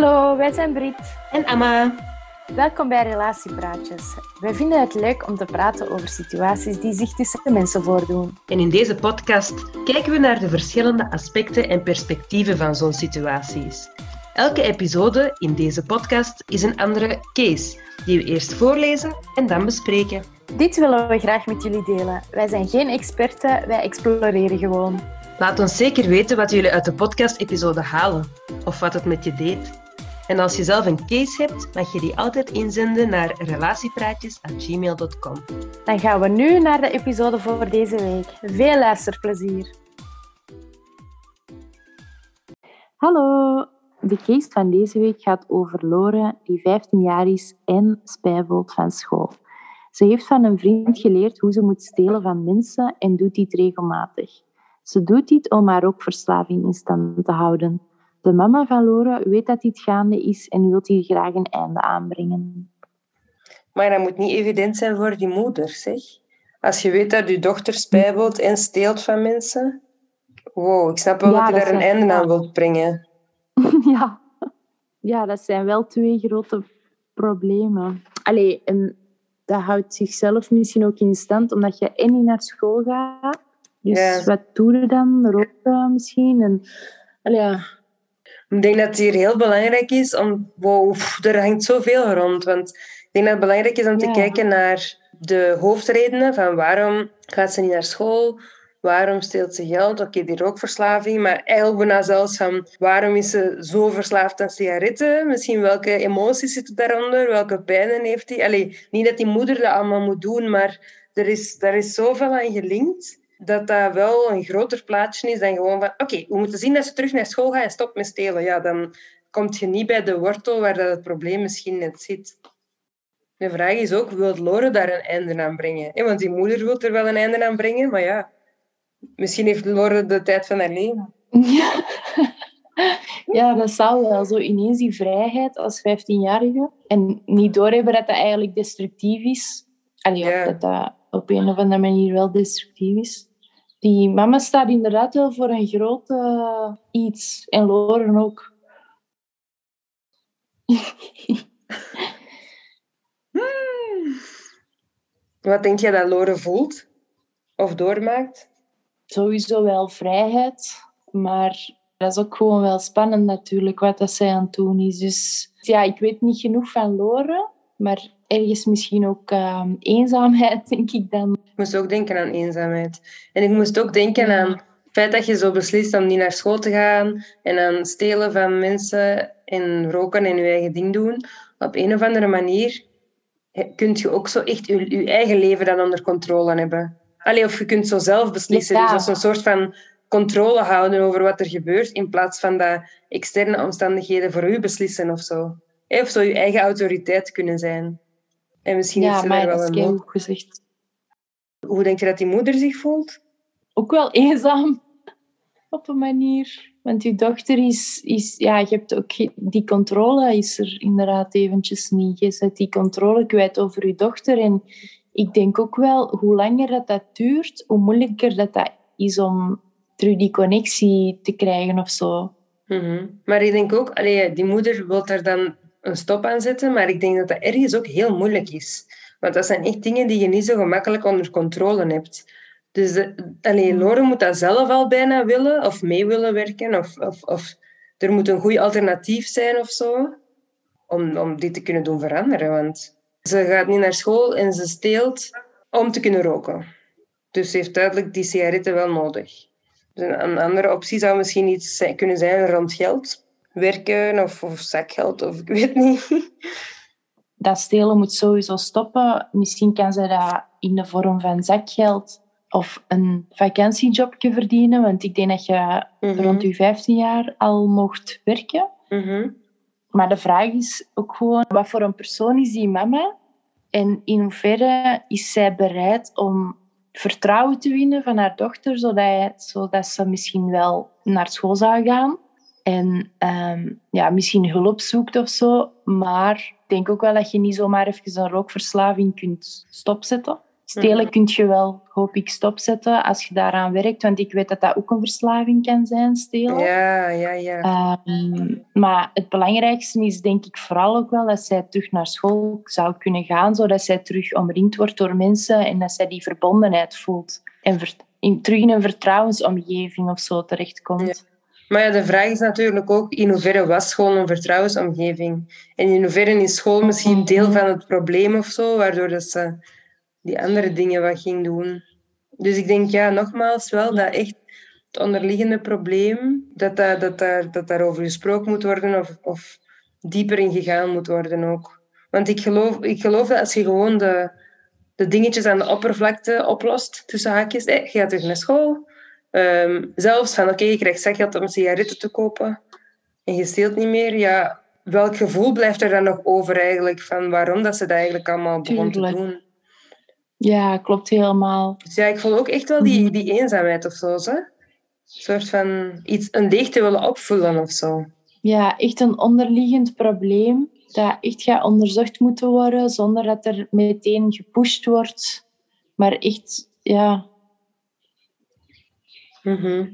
Hallo, wij zijn Brit. En Emma. Welkom bij Relatiepraatjes. Wij vinden het leuk om te praten over situaties die zich tussen mensen voordoen. En in deze podcast kijken we naar de verschillende aspecten en perspectieven van zo'n situaties. Elke episode in deze podcast is een andere case, die we eerst voorlezen en dan bespreken. Dit willen we graag met jullie delen. Wij zijn geen experten, wij exploreren gewoon. Laat ons zeker weten wat jullie uit de podcast-episode halen of wat het met je deed. En als je zelf een case hebt, mag je die altijd inzenden naar relatiepraatjes.gmail.com. Dan gaan we nu naar de episode voor deze week. Veel luisterplezier. Hallo, de case van deze week gaat over Lore, die 15 jaar is en spijbelt van school. Ze heeft van een vriend geleerd hoe ze moet stelen van mensen en doet dit regelmatig. Ze doet dit om haar rookverslaving in stand te houden. De mama van Lore weet dat dit gaande is en wil hier graag een einde aanbrengen. Maar dat moet niet evident zijn voor die moeder, zeg. Als je weet dat je dochter spijbelt en steelt van mensen. Wow, ik snap wel Ja, dat je daar een einde aan wilt brengen. ja. ja, dat zijn wel twee grote problemen. Allee, en dat houdt zichzelf misschien ook in stand, omdat je en niet naar school gaat. Dus Ja. wat doe je dan? Roken misschien? En, allee, ja. Ik denk dat het hier heel belangrijk is om... Wow, er hangt zoveel rond. Want ik denk dat het belangrijk is om te Ja. kijken naar de hoofdredenen van waarom gaat ze niet naar school... Waarom steelt ze geld? Oké, die rookverslaving. Maar eigenlijk bijna zelfs van waarom is ze zo verslaafd aan sigaretten? Misschien welke emoties zitten daaronder? Welke pijnen heeft hij? Allee, niet dat die moeder dat allemaal moet doen, maar er is, daar is zoveel aan gelinkt dat dat wel een groter plaatje is dan gewoon van oké, we moeten zien dat ze terug naar school gaat en stopt met stelen. Ja, dan kom je niet bij de wortel waar dat het probleem misschien net zit. De vraag is ook, wil Lore daar een einde aan brengen? Want die moeder wil er wel een einde aan brengen, maar ja, misschien heeft Lore de tijd van haar leven. Ja. ja, dat zou wel. Zo ineens die vrijheid als 15-jarige. En niet doorhebben dat dat eigenlijk destructief is. Allee, Ja. dat dat op een of andere manier wel destructief is. Die mama staat inderdaad wel voor een groot iets. En Loren ook. Wat denk je dat Lore voelt? Of doormaakt? Sowieso wel vrijheid. Maar dat is ook gewoon wel spannend natuurlijk, wat dat zij aan het doen is. Dus ja, ik weet niet genoeg van Loren. Maar ergens misschien ook ehm, eenzaamheid, denk ik dan. Ik moest ook denken aan eenzaamheid. En ik moest ook denken aan het feit dat je zo beslist om niet naar school te gaan en aan stelen van mensen en roken en je eigen ding doen. Op een of andere manier kun je ook zo echt je, je eigen leven dan onder controle hebben. Allee, of je kunt zo zelf beslissen. Ja. Dus dat is een soort van controle houden over wat er gebeurt, in plaats van dat externe omstandigheden voor u beslissen of zo. Of zo je eigen autoriteit kunnen zijn. En misschien heeft Ja, maar dat wel is een heel goed gezegd. Hoe denk je dat die moeder zich voelt? Ook wel eenzaam, op een manier. Want je dochter is... is ja, je hebt ook... Die controle is er inderdaad eventjes niet. Je zet die controle kwijt over je dochter. En ik denk ook wel, hoe langer dat, dat duurt, hoe moeilijker dat, dat is om terug die connectie te krijgen of zo. Mhm. Maar ik denk ook, allee, die moeder wil daar dan een stop aan zetten, maar ik denk dat dat ergens ook heel moeilijk is. Want dat zijn echt dingen die je niet zo gemakkelijk onder controle hebt. Dus de, allee, Lore moet dat zelf al bijna willen, of mee willen werken, of, of, of er moet een goed alternatief zijn of zo, om, om dit te kunnen doen veranderen. Want ze gaat niet naar school en ze steelt om te kunnen roken. Dus ze heeft duidelijk die sigaretten wel nodig. Dus een, andere optie zou misschien iets zijn- kunnen zijn rond geld. Werken of, of zakgeld, of ik weet niet. Dat stelen moet sowieso stoppen. Misschien kan ze dat in de vorm van zakgeld of een vakantiejobje verdienen. Want ik denk dat je Mhm. rond je 15 jaar al mocht werken. Mhm. Maar de vraag is ook gewoon, wat voor een persoon is die mama? En in hoeverre is zij bereid om vertrouwen te winnen van haar dochter, zodat, zodat ze misschien wel naar school zou gaan? En ehm, ja, misschien hulp zoekt of zo. Maar ik denk ook wel dat je niet zomaar even een rookverslaving kunt stopzetten. Stelen Mhm. kun je wel, hoop ik, stopzetten als je daaraan werkt. Want ik weet dat dat ook een verslaving kan zijn, stelen. Ja, ja, ja. Ehm, maar het belangrijkste is denk ik vooral ook wel dat zij terug naar school zou kunnen gaan, zodat zij terug omringd wordt door mensen en dat zij die verbondenheid voelt. En in, terug in een vertrouwensomgeving of zo terechtkomt. Maar ja, de vraag is natuurlijk ook in hoeverre was school een vertrouwensomgeving? En in hoeverre is school misschien deel van het probleem of zo, waardoor dat ze die andere dingen wat ging doen. Dus ik denk, ja, nogmaals wel dat echt het onderliggende probleem, dat, dat, dat, daar, dat daarover gesproken moet worden of, of dieper in gegaan moet worden ook. Want ik geloof, ik geloof dat als je gewoon de, de dingetjes aan de oppervlakte oplost, tussen haakjes, eh, je gaat terug naar school, Ehm, zelfs van, oké, je krijgt zakgeld om sigaretten te kopen en je steelt niet meer. Ja, welk gevoel blijft er dan nog over eigenlijk van waarom dat ze dat eigenlijk allemaal begon te doen? Ja, klopt helemaal. Dus ja, ik voel ook echt wel die, die eenzaamheid of zo. zo. Een soort van iets, een deeg te willen opvullen of zo. Ja, echt een onderliggend probleem dat echt gaat onderzocht moeten worden zonder dat er meteen gepusht wordt. Maar echt, ja, Mhm.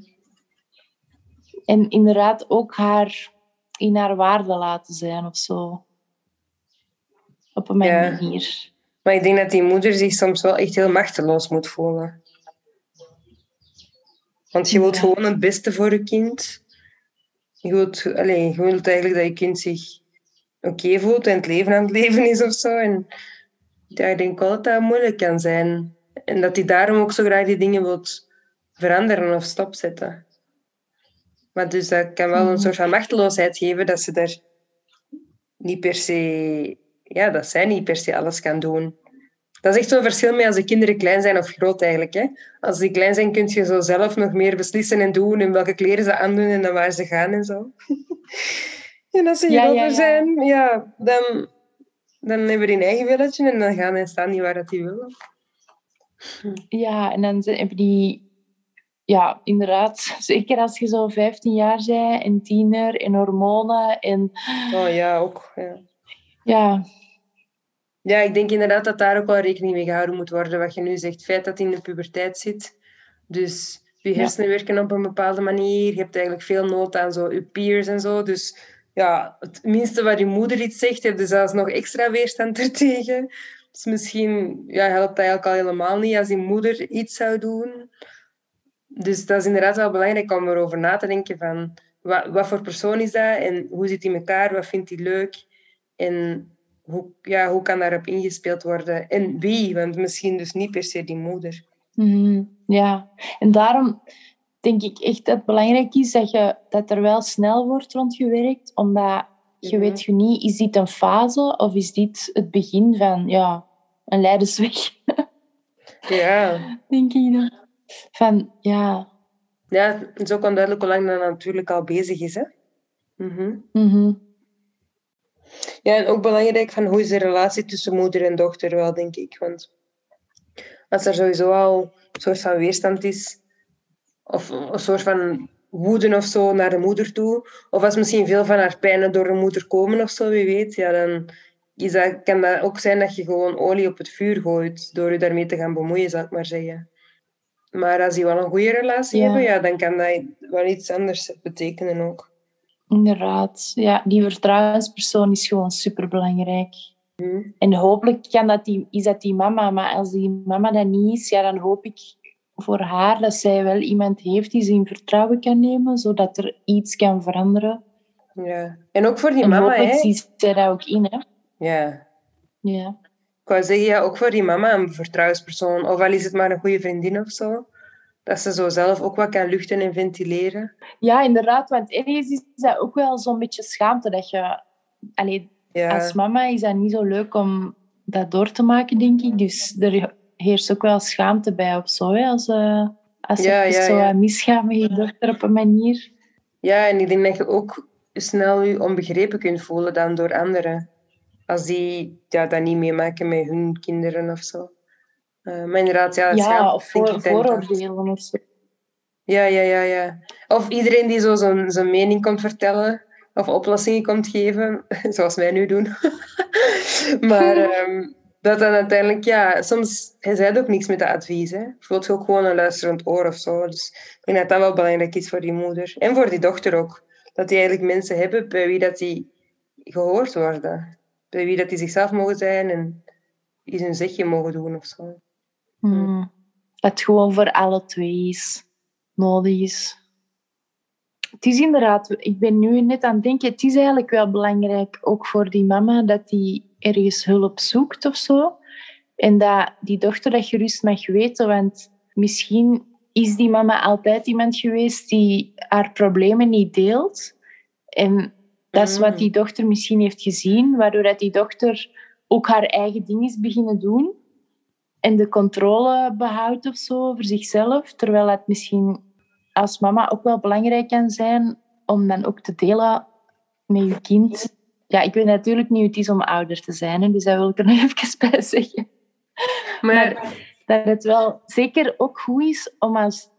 En inderdaad ook haar in haar waarde laten zijn of zo. Op een Ja. manier. Maar ik denk dat die moeder zich soms wel echt heel machteloos moet voelen. Want je wilt Ja. gewoon het beste voor je kind. Je wilt, allez, je wilt eigenlijk dat je kind zich oké voelt en het leven aan het leven is of zo. En ja, ik denk wel dat dat moeilijk kan zijn. En dat hij daarom ook zo graag die dingen wilt veranderen of stopzetten. Maar dus dat kan wel een Mhm. soort van machteloosheid geven dat ze daar niet per se... Ja, dat zij niet per se alles kan doen. Dat is echt zo'n verschil met als de kinderen klein zijn of groot eigenlijk. Hè? Als die klein zijn, kun je zo zelf nog meer beslissen en doen en welke kleren ze aandoen en naar waar ze gaan en zo. en als ze groter ja, ja. zijn, ja, dan, dan hebben die een eigen willetje en dan gaan en staan die waar dat die willen. Ja, en dan hebben die... Ja, inderdaad. Zeker als je zo 15 jaar bent en tiener en hormonen en... Oh ja, ook. Ja. Ja, Ja, ik denk inderdaad dat daar ook wel rekening mee gehouden moet worden. Wat je nu zegt, het feit dat hij in de puberteit zit. Dus je Ja. hersenen werken op een bepaalde manier. Je hebt eigenlijk veel nood aan zo je peers en zo. Dus ja, het minste wat je moeder iets zegt, heb je zelfs nog extra weerstand ertegen. Dus misschien ja, helpt dat eigenlijk al helemaal niet als die moeder iets zou doen. Dus dat is inderdaad wel belangrijk om erover na te denken van wat, wat voor persoon is dat en hoe zit hij in elkaar, wat vindt hij leuk en hoe, ja, hoe kan daarop ingespeeld worden en wie, want misschien dus niet per se die moeder. mhm, ja. En daarom denk ik echt dat het belangrijk is dat, je, dat er wel snel wordt rondgewerkt, omdat je Mhm. weet je niet, is dit een fase of is dit het begin van ja, een leidersweg? Ja, denk ik dan. Van, ja. ja het is ook onduidelijk hoe lang dat natuurlijk al bezig is. Hè? Mhm. mhm. Ja, en ook belangrijk van hoe is de relatie tussen moeder en dochter wel, denk ik. Want als er sowieso al een soort van weerstand is, of een soort van woede of zo naar de moeder toe, of als misschien veel van haar pijnen door de moeder komen of zo, wie weet, ja, dan is dat, kan dat ook zijn dat je gewoon olie op het vuur gooit door je daarmee te gaan bemoeien, zou ik maar zeggen. Maar als die wel een goede relatie Ja. hebben, ja, dan kan dat wel iets anders betekenen ook. Inderdaad. Ja, die vertrouwenspersoon is gewoon superbelangrijk. Mhm. En hopelijk kan dat die, is dat die mama. Maar als die mama dat niet is, ja, dan hoop ik voor haar dat zij wel iemand heeft die ze in vertrouwen kan nemen, zodat er iets kan veranderen. Ja. En ook voor die en mama, hopelijk hè? ziet zij dat ook in. Hè? Ja, Ja. Ik wou zeggen, ja, ook voor die mama een vertrouwenspersoon. Of al is het maar een goede vriendin of zo. Dat ze zo zelf ook wat kan luchten en ventileren. ja, inderdaad. Want ergens is dat ook wel zo'n beetje schaamte. Dat je, allee, Ja, Als mama is dat niet zo leuk om dat door te maken, denk ik. Dus er heerst ook wel schaamte bij of zo. Hè? Als, eh als Ja, ja, zo ja. misgaat met je dochter op een manier. ja, en ik denk dat je ook snel je onbegrepen kunt voelen dan door anderen. Als die ja, dat niet meemaken met hun kinderen of zo. Eh, maar inderdaad, ja, Ja, of voor, vooroordelen of zo. Ja, ja, ja, ja. Of iedereen die zo zijn, zijn mening komt vertellen of oplossingen komt geven, zoals wij nu doen. maar ehm, dat dan uiteindelijk, ja, soms, hij zei ook niks met dat advies. Hè. Je wilt ook gewoon een luisterend oor of zo. Dus ik denk dat dat wel belangrijk is voor die moeder. En voor die dochter ook. Dat die eigenlijk mensen hebben bij wie dat die gehoord worden. Bij wie dat die zichzelf mogen zijn en iets een zegje mogen doen of zo. Dat het gewoon voor alle twee is, nodig is. Het is inderdaad, ik ben nu net aan het denken, het is eigenlijk wel belangrijk, ook voor die mama, dat die ergens hulp zoekt of zo. En dat die dochter dat gerust mag weten, want misschien is die mama altijd iemand geweest die haar problemen niet deelt. En dat is wat die dochter misschien heeft gezien, waardoor dat die dochter ook haar eigen ding is beginnen doen en de controle behoudt of zo over zichzelf. Terwijl het misschien als mama ook wel belangrijk kan zijn om dan ook te delen met je kind. Ja, ik weet natuurlijk niet hoe het is om ouder te zijn, dus dat wil ik er nog even bij zeggen. Maar, dat het wel zeker ook goed is om als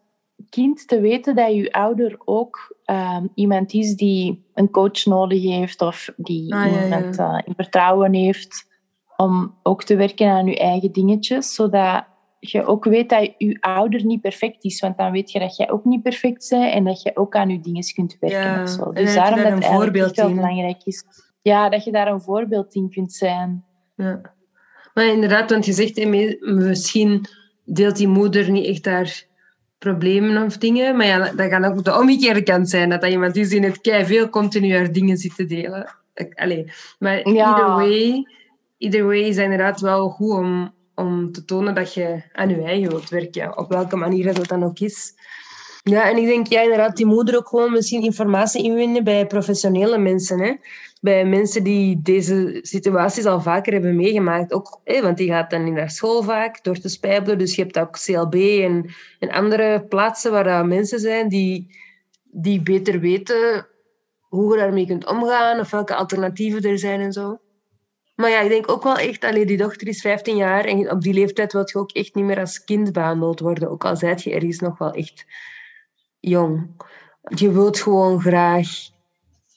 kind te weten dat je ouder ook ehm, iemand is die een coach nodig heeft of die ah, iemand uh, in vertrouwen heeft om ook te werken aan je eigen dingetjes, zodat je ook weet dat je ouder niet perfect is, want dan weet je dat jij ook niet perfect bent en dat je ook aan je dingen kunt werken. Ja, zo. Dus daarom dat het voorbeeld wel belangrijk is. Ja, dat je daar een voorbeeld in kunt zijn. Ja. Maar inderdaad, want je zegt misschien deelt die moeder niet echt haar problemen of dingen, maar ja, dat kan ook de omgekeerde kant zijn, dat dat iemand is die net veel continu haar dingen zit te delen. Allee, maar ja. either way either way is het inderdaad wel goed om, om te tonen dat je aan je eigen wilt werken. Op welke manier dat dan ook is. Ja, en ik denk, ja, inderdaad, die moeder ook gewoon misschien informatie inwinnen bij professionele mensen. Hè? Bij mensen die deze situaties al vaker hebben meegemaakt. Ook, hè, want die gaat dan in haar school vaak door te spijbelen. Dus je hebt ook CLB en, en andere plaatsen waar dat mensen zijn die, die beter weten hoe je daarmee kunt omgaan of welke alternatieven er zijn en zo. Maar ja, ik denk ook wel echt, allee, die dochter is 15 jaar en op die leeftijd wil je ook echt niet meer als kind behandeld worden, ook al zijt je ergens nog wel echt jong. Je wilt gewoon graag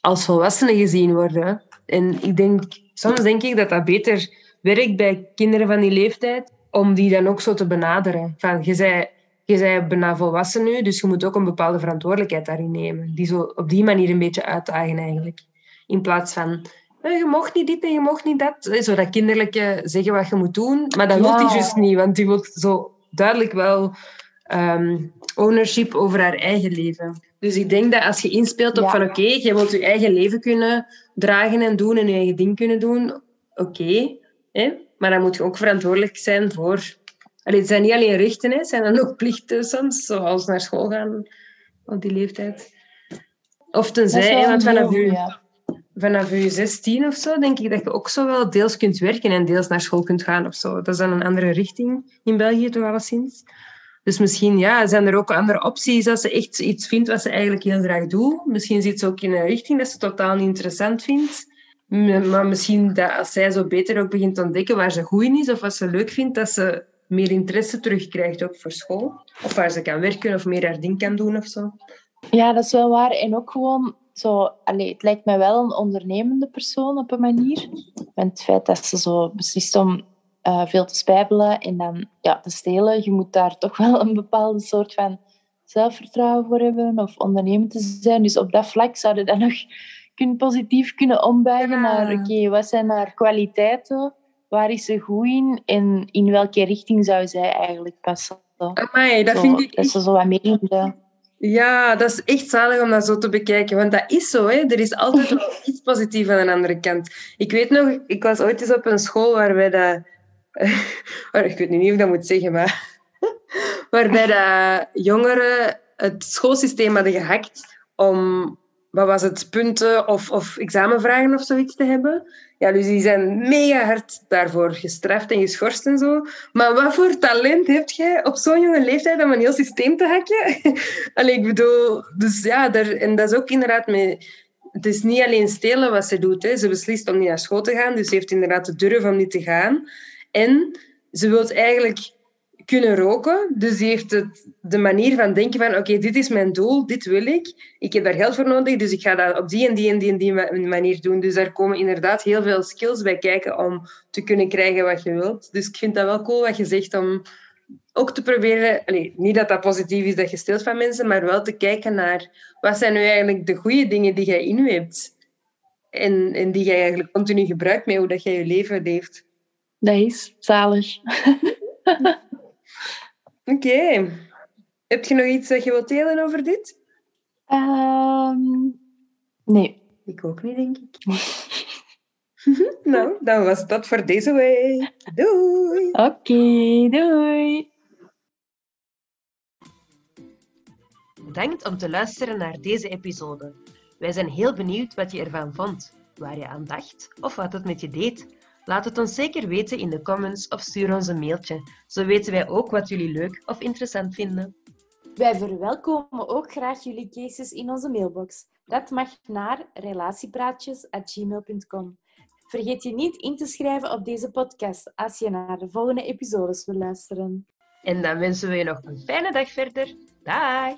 als volwassene gezien worden. En ik denk, soms denk ik dat dat beter werkt bij kinderen van die leeftijd, om die dan ook zo te benaderen. Van, je zei, je bent bijna volwassen nu, dus je moet ook een bepaalde verantwoordelijkheid daarin nemen. Die zo op die manier een beetje uitdagen eigenlijk. In plaats van je mocht niet dit en je mocht niet dat. Zo dat kinderlijke zeggen wat je moet doen. Maar dat wil hij juist niet, want die wil zo duidelijk wel ehm, ownership over haar eigen leven. Dus ik denk dat als je inspeelt op van oké, je wilt je eigen leven kunnen dragen en doen en je eigen ding kunnen doen, oké. maar dan moet je ook verantwoordelijk zijn voor... Allee, het zijn niet alleen rechten, het zijn dan ook plichten soms, zoals naar school gaan op die leeftijd. Of tenzij, want vanaf je vanaf je 16 of zo, denk ik dat je ook zo wel deels kunt werken en deels naar school kunt gaan of zo. Dat is dan een andere richting in België, toch alleszins. Dus misschien ja, zijn er ook andere opties als ze echt iets vindt wat ze eigenlijk heel graag doet. Misschien zit ze ook in een richting dat ze totaal niet interessant vindt. Maar misschien dat als zij zo beter ook begint te ontdekken waar ze goed in is of wat ze leuk vindt, dat ze meer interesse terugkrijgt ook voor school. Of waar ze kan werken of meer haar ding kan doen of zo. Ja, dat is wel waar. En ook gewoon zo, allee, het lijkt mij wel een ondernemende persoon op een manier. Want het feit dat ze zo beslist om uh, veel te spijbelen en dan ja, te stelen, je moet daar toch wel een bepaalde soort van zelfvertrouwen voor hebben of ondernemend te zijn. Dus op dat vlak zouden dat nog kunnen, positief kunnen ombuigen naar, oké, wat zijn haar kwaliteiten? Waar is ze goed in? En in welke richting zou zij eigenlijk passen? Amai, dat vind ik... Dat ze zo wat mee ja, dat is echt zalig om dat zo te bekijken. Want dat is zo, hè. Er is altijd wel iets positiefs aan de andere kant. Ik weet nog, ik was ooit eens op een school waarbij dat... ik weet niet of ik dat moet zeggen, maar... waarbij dat jongeren het schoolsysteem hadden gehackt om wat was het, punten of, of examenvragen of zoiets te hebben. Ja, dus die zijn mega hard daarvoor gestraft en geschorst en zo. Maar wat voor talent heb jij op zo'n jonge leeftijd om een heel systeem te hacken? Allee, ik bedoel, dus ja, daar, en dat is ook inderdaad mee. Het is niet alleen stelen wat ze doet. Hè. Ze beslist om niet naar school te gaan, dus ze heeft inderdaad de durf om niet te gaan. En ze wil eigenlijk kunnen roken. Dus die heeft het, de manier van denken van oké, dit is mijn doel, dit wil ik. Ik heb daar geld voor nodig, dus ik ga dat op die en die en die en die manier doen. Dus daar komen inderdaad heel veel skills bij kijken om te kunnen krijgen wat je wilt. Dus ik vind dat wel cool wat je zegt om ook te proberen... Niet dat dat positief is dat je stilt van mensen, maar wel te kijken naar wat zijn nu eigenlijk de goede dingen die jij in. En, en die jij eigenlijk continu gebruikt met hoe dat jij je leven leeft. Dat is zalig. Oké. Heb je nog iets dat je wilt delen over dit? Um, nee. Ik ook niet, denk ik. nou, dan was dat voor deze week. Doei! Oké, doei! Bedankt om te luisteren naar deze episode. Wij zijn heel benieuwd wat je ervan vond, waar je aan dacht of wat het met je deed. Laat het ons zeker weten in de comments of stuur ons een mailtje. Zo weten wij ook wat jullie leuk of interessant vinden. Wij verwelkomen ook graag jullie cases in onze mailbox. Dat mag naar relatiepraatjes.gmail.com. Vergeet je niet in te schrijven op deze podcast als je naar de volgende episodes wil luisteren. En dan wensen we je nog een fijne dag verder. Dag!